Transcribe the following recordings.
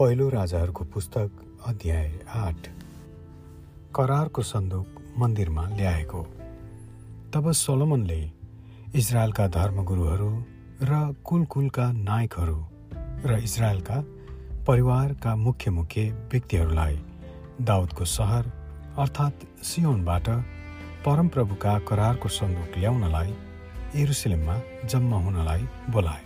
पहिलो राजाहरूको पुस्तक अध्याय आठ। करारको सन्दुक मन्दिरमा ल्याएको। तब सोलोमनले इजरायलका धर्मगुरुहरू र कुल कुलका नायकहरू र इजरायलका परिवारका मुख्य मुख्य व्यक्तिहरूलाई दाउदको सहर अर्थात् सियोनबाट परमप्रभुका करारको सन्दुक ल्याउनलाई एरुसलेममा जम्मा हुनलाई बोलाए।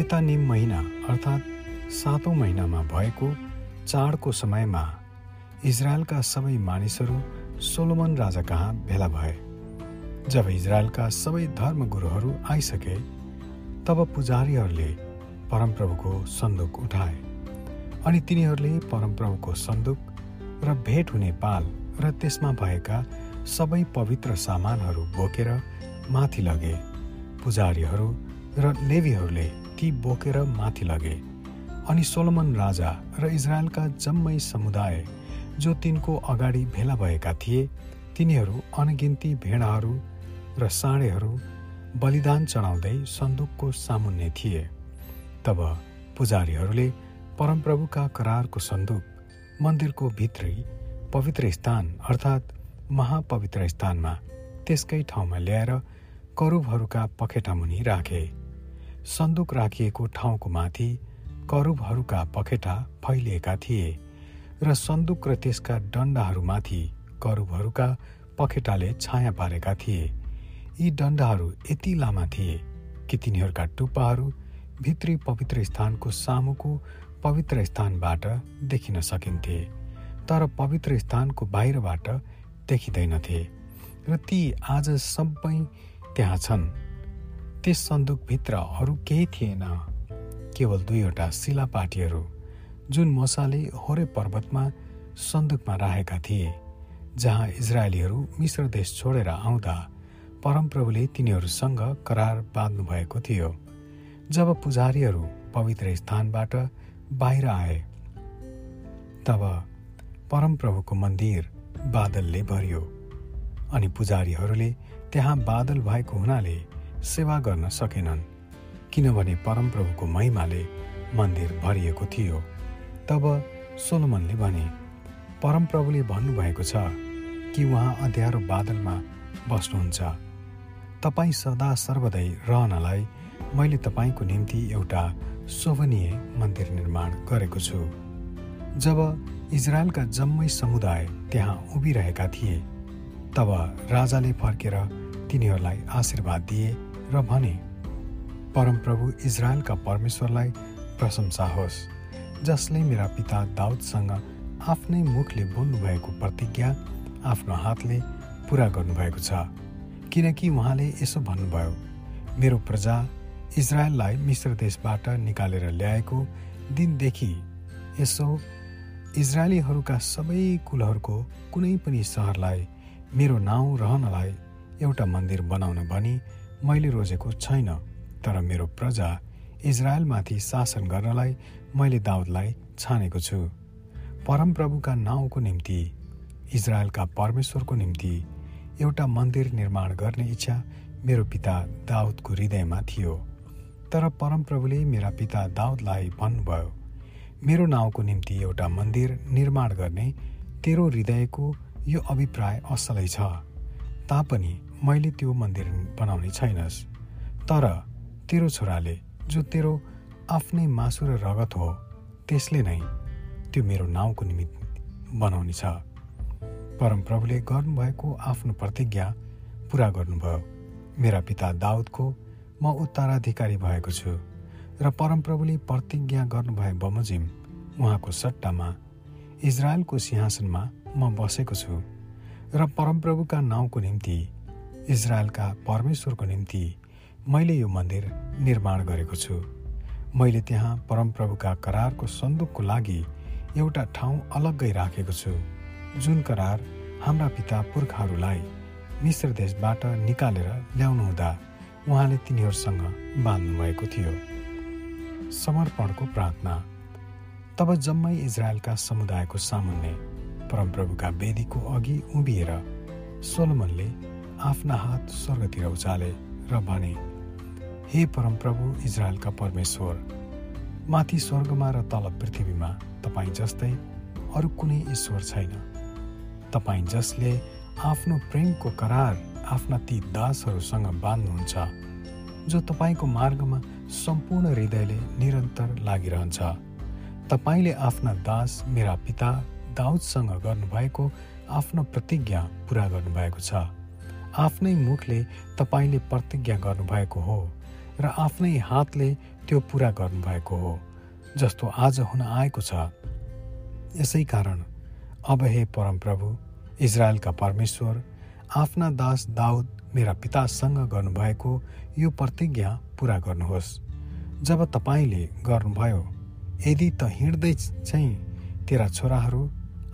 यता निम महिना अर्थात् सातौँ महिनामा भएको चाडको समयमा इजरायलका सबै मानिसहरू सोलोमन राजा कहाँ भेला भए। जब इजरायलका सबै धर्मगुरुहरू आइसके तब पुजारीहरूले परमप्रभुको सन्दुक उठाए अनि तिनीहरूले परमप्रभुको सन्दुक र भेट हुने पाल र त्यसमा भएका सबै पवित्र सामानहरू बोकेर माथि लगे। पुजारीहरू र लेवीहरूले ती बोकेर माथि लगे। अनि सोलोमन राजा र इजरायलका जम्मै समुदाय जो तिनको अगाडि भेला भएका थिए तिनीहरू अनगिन्ती भेडाहरू र साँडेहरू बलिदान चढाउँदै सन्दुकको सामुन्ने थिए। तब पुजारीहरूले परमप्रभुका करारको सन्दुक मन्दिरको भित्री पवित्र स्थान अर्थात् महापवित्र स्थानमा त्यसकै ठाउँमा ल्याएर करुबहरूका पखेटामुनि राखे। सन्दुक राखिएको ठाउँको माथि करुबहरूका पखेटा फैलिएका थिए र सन्दुक र त्यसका डन्डाहरूमाथि करुबहरूका पखेटाले छाया पारेका थिए। यी डन्डाहरू यति लामा थिए कि तिनीहरूका टुप्पाहरू भित्री पवित्र स्थानको सामुको पवित्र स्थानबाट देखिन सकिन्थे तर पवित्र स्थानको बाहिरबाट देखिँदैनथे र ती आज सबै त्यहाँ छन्। त्यस सन्दुकभित्र अरू केही थिएन। केवल दुईवटा शिलापाटीहरू जुन मसाले होरे पर्वतमा सन्दुकमा राखेका थिए जहाँ इजरायलीहरू मिश्र देश छोडेर आउँदा परमप्रभुले तिनीहरूसँग करार बाँध्नु भएको थियो। जब पुजारीहरू पवित्र स्थानबाट बाहिर आए तब परमप्रभुको मन्दिर बादलले भरियो अनि पुजारीहरूले त्यहाँ बादल भएको हुनाले सेवा गर्न सकेनन्। किनभने परमप्रभुको महिमाले मन्दिर भरिएको थियो। तब सोलोमनले भने परमप्रभुले भन्नुभएको छ कि उहाँ अँध्यारो बादलमा बस्नुहुन्छ। तपाईँ सदा सर्वदै रहनलाई मैले तपाईँको निम्ति एउटा शोभनीय मन्दिर निर्माण गरेको छु। जब इजरायलका जम्मै समुदाय त्यहाँ उभिरहेका थिए तब राजाले फर्केर तिनीहरूलाई आशीर्वाद दिए र भने परमप्रभु इजरायलका परमेश्वरलाई प्रशंसा होस् जसले मेरा पिता दाउदसँग आफ्नै मुखले बोल्नुभएको प्रतिज्ञा आफ्नो हातले पुरा गर्नुभएको छ। किनकि उहाँले यसो भन्नुभयो मेरो प्रजा इजरायललाई मिश्र देशबाट निकालेर ल्याएको दिनदेखि यसो इजरायलीहरूका सबै कुलहरूको कुनै पनि सहरलाई मेरो नाउँ रहनलाई एउटा मन्दिर बनाउन भनी मैले रोजेको छैन। तर मेरो प्रजा इजरायलमाथि शासन गर्नलाई मैले दाउदलाई छानेको छु। परमप्रभुका नाउँको निम्ति इजरायलका परमेश्वरको निम्ति एउटा मन्दिर निर्माण गर्ने इच्छा मेरो पिता दाउदको हृदयमा थियो। तर परमप्रभुले मेरा पिता दाउदलाई भन्नुभयो मेरो नाउँको निम्ति एउटा मन्दिर निर्माण गर्ने तेरो हृदयको यो अभिप्राय असलै छ। तापनि मैले त्यो मन्दिर बनाउने छैनस्। तर तेरो छोराले जो तेरो आफ्नै मासु र रगत हो त्यसले नै त्यो मेरो नाउँको निमित्त बनाउने छ। परमप्रभुले गर्नुभएको आफ्नो प्रतिज्ञा पुरा गर्नुभयो। मेरा पिता दाउदको म उत्तराधिकारी भएको छु र परमप्रभुले प्रतिज्ञा गर्नुभए बमोजिम उहाँको सट्टामा इजरायलको सिंहासनमा म बसेको छु र परमप्रभुका नाउँको निम्ति इजरायलका परमेश्वरको निम्ति मैले यो मन्दिर निर्माण गरेको छु। मैले त्यहाँ परमप्रभुका करारको सन्दुकको लागि एउटा ठाउँ अलग्गै राखेको छु। जुन करार हाम्रा पिता पुर्खाहरूलाई मिश्र देशबाट निकालेर ल्याउनु हुँदा उहाँले तिनीहरूसँग बाँध्नुभएको थियो। समर्पणको प्रार्थना। तब जम्मै इजरायलका समुदायको सामुन्ने परमप्रभुका वेदीको अघि उभिएर सोलोमनले आफ्ना हात स्वर्गतिर उचाले र भने हे परमप्रभु इजरायलका परमेश्वर माथि स्वर्गमा र तल पृथ्वीमा तपाईँ जस्तै अरू कुनै ईश्वर छैन। तपाईँ जसले आफ्नो प्रेमको करार आफ्ना ती दासहरूसँग बाँध्नुहुन्छ जो तपाईँको मार्गमा सम्पूर्ण हृदयले निरन्तर लागिरहन्छ। तपाईँले आफ्ना दास मेरा पिता दाउदसँग गर्नुभएको आफ्नो प्रतिज्ञा पुरा गर्नुभएको छ। आफ्नै मुखले तपाईँले प्रतिज्ञा गर्नुभएको हो। र आफ्नै हातले त्यो पुरा गर्नुभएको हो जस्तो आज हुन आएको छ। यसै कारण अब हे परमप्रभु इजरायलका परमेश्वर आफ्ना दास दाउद मेरा पितासँग गर्नुभएको यो प्रतिज्ञा पुरा गर्नुहोस्। जब तपाईँले गर्नुभयो यदि त हिँड्दै चाहिँ तेरा छोराहरू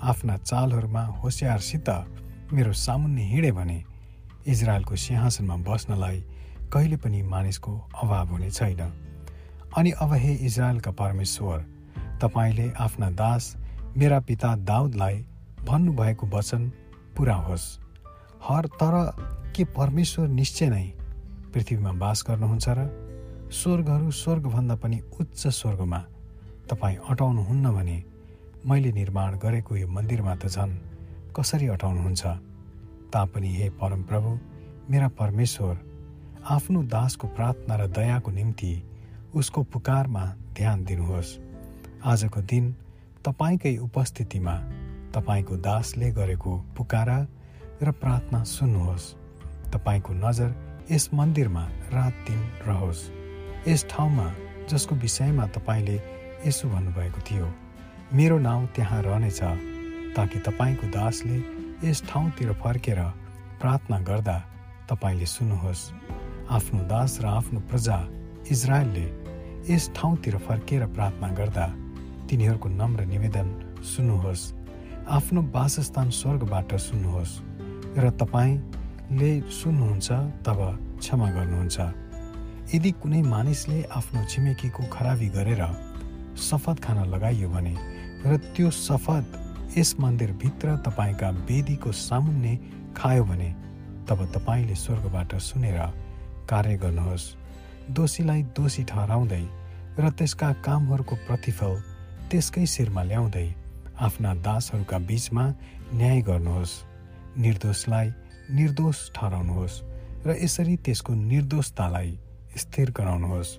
आफ्ना चालहरूमा होसियारसित मेरो सामुन्ने हिँडे भने इजरायलको सिंहासनमा बस्नलाई कहिले पनि मानिसको अभाव हुने छैन। अनि अब हे इजरायलका परमेश्वर तपाईँले आफ्ना दास मेरा पिता दाउदलाई भन्नुभएको वचन पुरा होस् हर तर के परमेश्वर निश्चय नै पृथ्वीमा बास गर्नुहुन्छ र स्वर्गहरू स्वर्गभन्दा पनि उच्च स्वर्गमा तपाईँ अटाउनुहुन्न भने मैले निर्माण गरेको यो मन्दिरमा त झन् कसरी अटाउनुहुन्छ? तापनि हे परमप्रभु मेरा परमेश्वर आफ्नो दासको प्रार्थना र दयाको निम्ति उसको पुकारमा ध्यान दिनुहोस्। आजको दिन तपाईँकै उपस्थितिमा तपाईँको दासले गरेको पुकारा र प्रार्थना सुन्नुहोस्। तपाईँको नजर यस मन्दिरमा रात दिन रहोस्। यस ठाउँमा जसको विषयमा तपाईँले यसो भन्नुभएको थियो मेरो नाउँ त्यहाँ रहनेछ ताकि तपाईँको दासले यस ठाउँतिर फर्केर प्रार्थना गर्दा तपाईँले सुन्नुहोस्। आफ्नो दास र आफ्नो प्रजा इजरायलले यस ठाउँतिर फर्केर प्रार्थना गर्दा तिनीहरूको नम्र निवेदन सुन्नुहोस्। आफ्नो वासस्थान स्वर्गबाट सुन्नुहोस् र तपाईँले सुन्नुहुन्छ तब क्षमा गर्नुहुन्छ। यदि कुनै मानिसले आफ्नो छिमेकीको खराबी गरेर शपथ खान लगाइयो भने र त्यो शपथ यस मन्दिरभित्र तपाईँका वेदीको सामुन्ने खायो भने तब तपाईँले स्वर्गबाट सुनेर कार्य गर्नुहोस्। दोषीलाई दोषी ठहराउँदै र त्यसका कामहरूको प्रतिफल त्यसकै शिरमा ल्याउँदै आफ्ना दासहरूका बीचमा न्याय गर्नुहोस्। निर्दोषलाई निर्दोष ठहराउनुहोस् र यसरी त्यसको निर्दोषतालाई स्थिर गराउनुहोस्।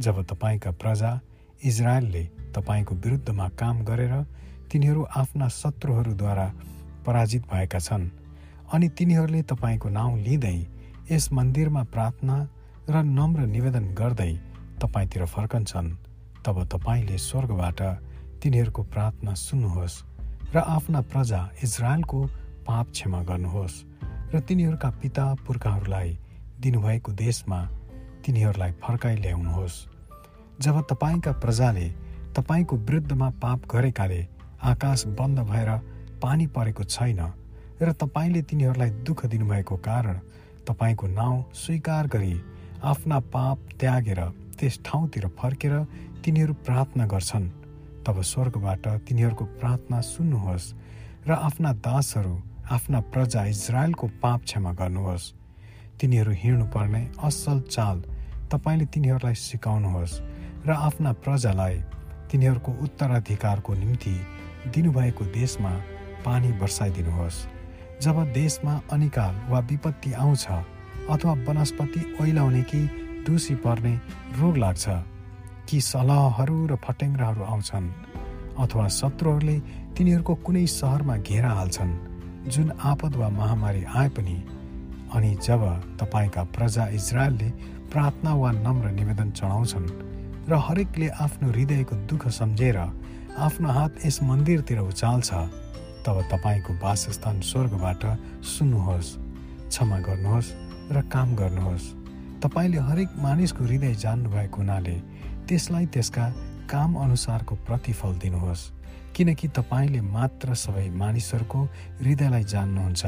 जब तपाईँका प्रजा इजरायलले तपाईँको विरुद्धमा काम गरेर तिनीहरू आफ्ना शत्रुहरूद्वारा पराजित भएका छन् अनि तिनीहरूले तपाईँको नाउँ लिँदै यस मन्दिरमा प्रार्थना र नम्र निवेदन गर्दै तपाईँतिर फर्कन्छन्। तब तपाईँले स्वर्गबाट तिनीहरूको प्रार्थना सुन्नुहोस् र आफ्ना प्रजा इजरायलको पाप क्षमा गर्नुहोस् र तिनीहरूका पिता पुर्खाहरूलाई दिनुभएको देशमा तिनीहरूलाई फर्काइ ल्याउनुहोस्। जब तपाईँका प्रजाले तपाईँको वृद्धमा पाप गरेकाले आकाश बन्द भएर पानी परेको छैन र तपाईँले तिनीहरूलाई दुःख दिनुभएको कारण तपाईँको नाउँ स्वीकार गरी आफ्ना पाप त्यागेर त्यस ठाउँतिर फर्केर तिनीहरू प्रार्थना गर्छन्। तब स्वर्गबाट तिनीहरूको प्रार्थना सुन्नुहोस् र आफ्ना दासहरू आफ्ना प्रजा इजरायलको पाप क्षमा गर्नुहोस्। तिनीहरू हिँड्नुपर्ने असल चाल तपाईँले तिनीहरूलाई सिकाउनुहोस् र आफ्ना प्रजालाई तिनीहरूको उत्तराधिकारको निम्ति दिनुभएको देशमा पानी वर्षाइदिनुहोस् जब देशमा अनिकाल वा विपत्ति आउँछ अथवा वनस्पति ओइलाउने कि डुसी पर्ने रोग लाग्छ कि सलहहरू र फटेङ्ग्राहरू आउँछन् अथवा शत्रुहरूले तिनीहरूको कुनै सहरमा घेरा हाल्छन् जुन आपद वा महामारी आए पनि। अनि जब तपाईँका प्रजा इजरायलले प्रार्थना वा नम्र निवेदन चढाउँछन् र हरेकले आफ्नो हृदयको दुःख सम्झेर आफ्नो हात यस मन्दिरतिर उचाल्छ तब तपाईँको वासस्थान स्वर्गबाट सुन्नुहोस् क्षमा गर्नुहोस् र काम गर्नुहोस्। तपाईँले हरेक मानिसको हृदय जान्नुभएको हुनाले त्यसलाई त्यसका काम अनुसारको प्रतिफल दिनुहोस् किनकि तपाईँले मात्र सबै मानिसहरूको हृदयलाई जान्नुहुन्छ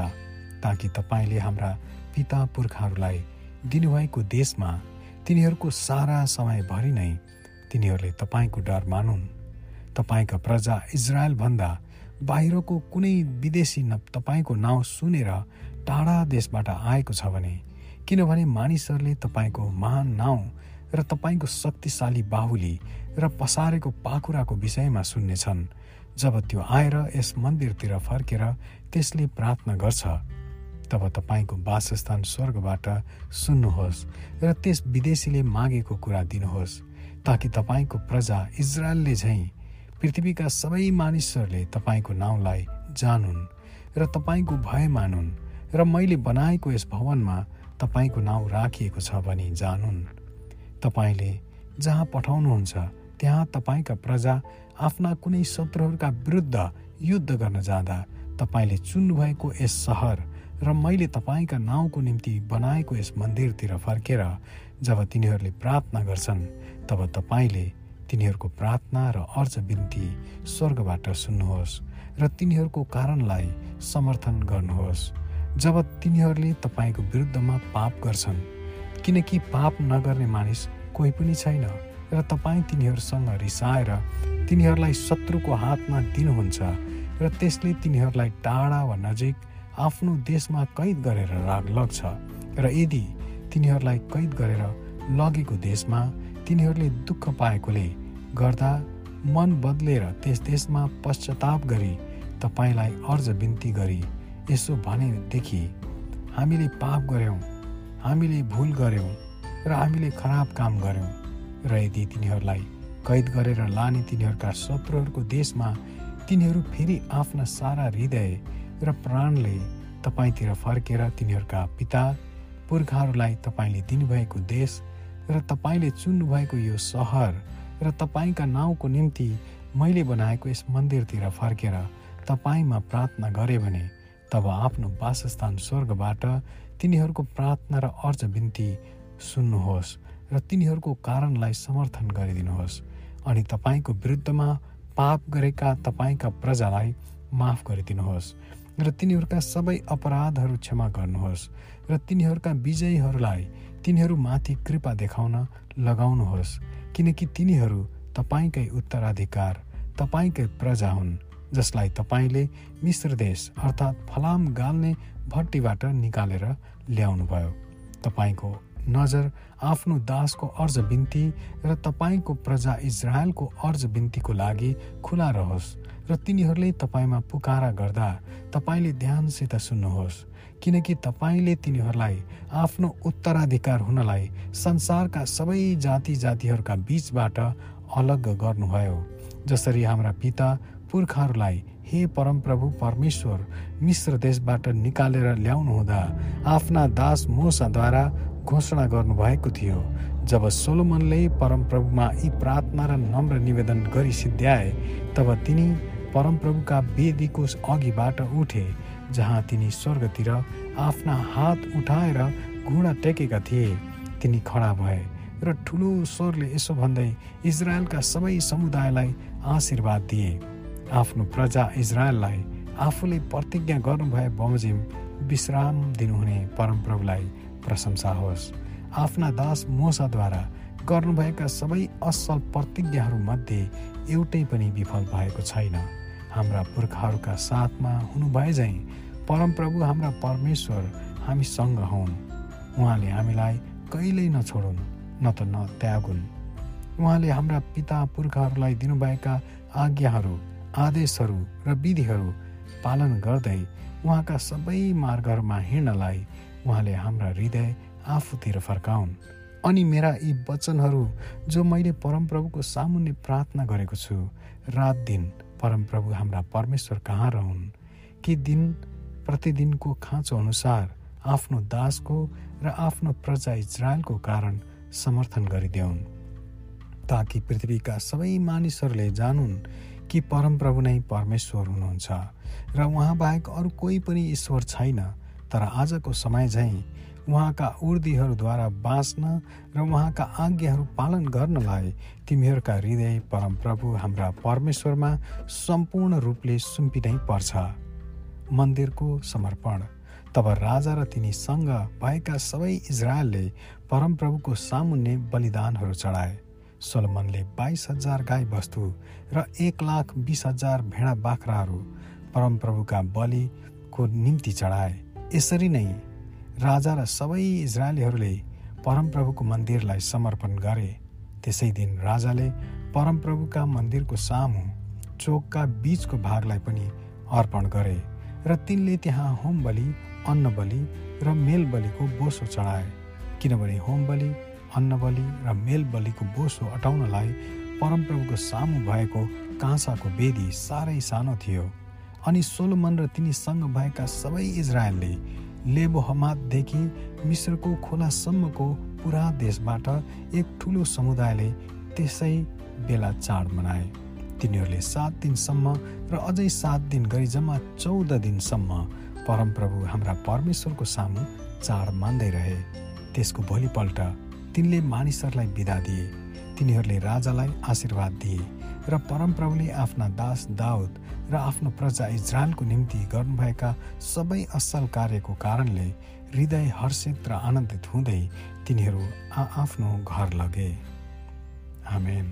ताकि तपाईँले हाम्रा पिता पुर्खाहरूलाई दिनुभएको देशमा तिनीहरूको सारा समयभरि नै तिनीहरूले तपाईँको डर मानुन्। तपाईँका प्रजा इजरायलभन्दा बाहिरको कुनै विदेशी न तपाईँको नाउँ सुनेर टाढा देशबाट आएको छ भने किनभने मानिसहरूले तपाईँको महान नाउँ र तपाईँको शक्तिशाली बाहुली र पसारेको पाखुराको विषयमा सुन्नेछन्। जब त्यो आएर यस मन्दिरतिर फर्केर त्यसले प्रार्थना गर्छ तब तपाईँको वासस्थान स्वर्गबाट सुन्नुहोस् र त्यस विदेशीले मागेको कुरा दिनुहोस् ताकि तपाईँको प्रजा इजरायलले झैँ पृथ्वीका सबै मानिसहरूले तपाईँको नाउँलाई जानुन् र तपाईँको भय मानुन् र मैले बनाएको यस भवनमा तपाईँको नाउँ राखिएको छ भनी जानुन्। तपाईँले जहाँ पठाउनुहुन्छ त्यहाँ तपाईँका प्रजा आफ्ना कुनै शत्रुहरूका विरुद्ध युद्ध गर्न जाँदा तपाईँले चुन्नुभएको यस सहर र मैले तपाईँका नाउँको निम्ति बनाएको यस मन्दिरतिर फर्केर जब तिनीहरूले प्रार्थना गर्छन् तब तपाईँले तिनीहरूको प्रार्थना र अर्ज बिन्ती स्वर्गबाट सुन्नुहोस् र तिनीहरूको कारणलाई समर्थन गर्नुहोस्। जब तिनीहरूले तपाईँको विरुद्धमा पाप गर्छन् किनकि पाप नगर्ने मानिस कोही पनि छैन र तपाईँ तिनीहरूसँग रिसाएर तिनीहरूलाई शत्रुको हातमा दिनुहुन्छ र त्यसले तिनीहरूलाई टाढा वा नजिक आफ्नो देशमा कैद गरेर राग लग्छ। र यदि तिनीहरूलाई कैद गरेर लगेको देशमा तिनीहरूले दुःख पाएकोले गर्दा मन बदलेर त्यस देशमा पश्चाताप गरी तपाईँलाई अर्ज बिन्ती गरी यसो भनेदेखि हामीले पाप गऱ्यौँ हामीले भुल गऱ्यौँ र हामीले खराब काम गऱ्यौँ र यदि तिनीहरूलाई कैद गरेर लाने तिनीहरूका शत्रुहरूको देशमा तिनीहरू फेरि आफ्ना सारा हृदय र प्राणले तपाईँतिर फर्केर तिनीहरूका पिता पुर्खाहरूलाई तपाईँले दिनुभएको देश र तपाईँले चुन्नुभएको यो सहर र तपाईँका नाउँको निम्ति मैले बनाएको यस मन्दिरतिर फर्केर तपाईँमा प्रार्थना गरे भने तब आफ्नो वासस्थान स्वर्गबाट तिनीहरूको प्रार्थना र अर्ज बिन्ती सुन्नुहोस् र तिनीहरूको कारणलाई समर्थन गरिदिनुहोस्। अनि तपाईँको विरुद्धमा पाप गरेका तपाईँका प्रजालाई माफ गरिदिनुहोस् र तिनीहरूका सबै अपराधहरू क्षमा गर्नुहोस् र तिनीहरूका विजयीहरूलाई तिनीहरूमाथि कृपा देखाउन लगाउनुहोस् किनकि तिनीहरू तपाईँकै उत्तराधिकार तपाईँकै प्रजा हुन् जसलाई तपाईँले मिश्र देश अर्थात् फलाम गाल्ने भट्टीबाट निकालेर ल्याउनुभयो। तपाईँको नजर आफ्नो दासको अर्ज बिन्ती र तपाईँको प्रजा इजरायलको अर्ज बिन्तीको लागि खुला रहोस्। र तिनीहरूले तपाईँमा पुकारा गर्दा तपाईँले ध्यानसित सुन्नुहोस् किनकि तपाईँले तिनीहरूलाई आफ्नो उत्तराधिकार हुनलाई संसारका सबै जाति जातिहरूका बीचबाट अलग गर्नुभयो जसरी हाम्रा पिता पुर्खाहरूलाई हे परमप्रभु परमेश्वर मिश्र देशबाट निकालेर ल्याउनुहुँदा आफ्ना दास मोसाद्वारा घोषणा गर्नुभएको थियो। जब सोलोमनले परमप्रभुमा यी प्रार्थना र नम्र निवेदन गरी सिद्ध्याए तब तिनी परमप्रभुका वेदीको अघिबाट उठे जहाँ तिनी स्वर्गतिर आफ्ना हात उठाएर घुँडा टेकेका थिए। तिनी खडा भए र ठुलो स्वरले यसो भन्दै इजरायलका सबै समुदायलाई आशीर्वाद दिए। आफ्नो प्रजा इजरायललाई आफूले प्रतिज्ञा गर्नुभए बमोजिम विश्राम दिनुहुने परमप्रभुलाई प्रशंसा होस्। आफ्ना दास मोसाद्वारा गर्नुभएका सबै असल प्रतिज्ञाहरूमध्ये एउटै पनि विफल भएको छैन। हाम्रा पुर्खाहरूका साथमा हुनुभए झैँ परमप्रभु हाम्रा परमेश्वर हामीसँग हुन्। उहाँले हामीलाई कहिल्यै नछोडुन् न त नत्यागुन्। उहाँले हाम्रा पिता पुर्खाहरूलाई दिनुभएका आज्ञाहरू आदेशहरू र विधिहरू पालन गर्दै उहाँका सबै मार्गहरूमा हिँड्नलाई उहाँले हाम्रा हृदय आफूतिर फर्काउन्। अनि मेरा यी वचनहरू जो मैले परमप्रभुको सामुन्ने प्रार्थना गरेको छु रात दिन परमप्रभु हाम्रा परमेश्वर कहाँ रहन्? कि दिन प्रतिदिनको खाँचो अनुसार आफ्नो दासको र आफ्नो प्रजा इजरायलको कारण समर्थन गरिदेऊन्। ताकि पृथ्वीका सबै मानिसहरूले जानुन् कि परमप्रभु नै परमेश्वर हुनुहुन्छ। र उहाँ बाहेक अरू कोही पनि ईश्वर छैन। तर आजको समय झैँ उहाँका उर्दीहरूद्वारा बाँच्न र उहाँका आज्ञाहरू पालन गर्नलाई तिमीहरूका हृदय परमप्रभु हाम्रा परमेश्वरमा सम्पूर्ण रूपले सुम्पिनै पर्छ। मन्दिरको समर्पण। तब राजा र तिनीसँग भएका सबै इजरायलले परमप्रभुको सामुन्ने बलिदानहरू चढाए। सोलमनले बाइस हजार गाई वस्तु र एक लाख बिस हजार भेडा बाख्राहरू परमप्रभुका बलिको निम्ति चढाए। यसरी नै राजा र सबै इजरायलीहरूले परमप्रभुको मन्दिरलाई समर्पण गरे। त्यसै दिन राजाले परमप्रभुका मन्दिरको सामु चोकका बीचको भागलाई पनि अर्पण गरे र तिनले त्यहाँ होम बलि अन्न बलि र मेल बलिको बोसो चढाए। किनभने होम बलि अन्न बलि र मेल बलिको बोसो अटाउनलाई परमप्रभुको सामु भएको काँसाको वेदी साह्रै सानो थियो। अनि सोलोमन र तिनीसँग भएका सबै इजरायलले लेबोहमाददेखि मिश्रको खोलासम्मको पुरा देशबाट एक ठुलो समुदायले त्यसै बेला चाड मनाए। तिनीहरूले सात दिनसम्म र अझै सात दिन गरी जम्मा चौध दिनसम्म परमप्रभु हाम्रा परमेश्वरको सामु चाड मान्दै रहे। त्यसको भोलिपल्ट तिनले मानिसहरूलाई बिदा दिए। तिनीहरूले राजालाई आशीर्वाद दिए र परमप्रभुले आफ्ना दास दाउद र आफ्नो प्रजा इजरायलको निम्ति गर्नुभएका सबै असल कार्यको कारणले हृदय हर्षित र आनन्दित हुँदै तिनीहरू आ आफ्नो घर लगे। आमेन।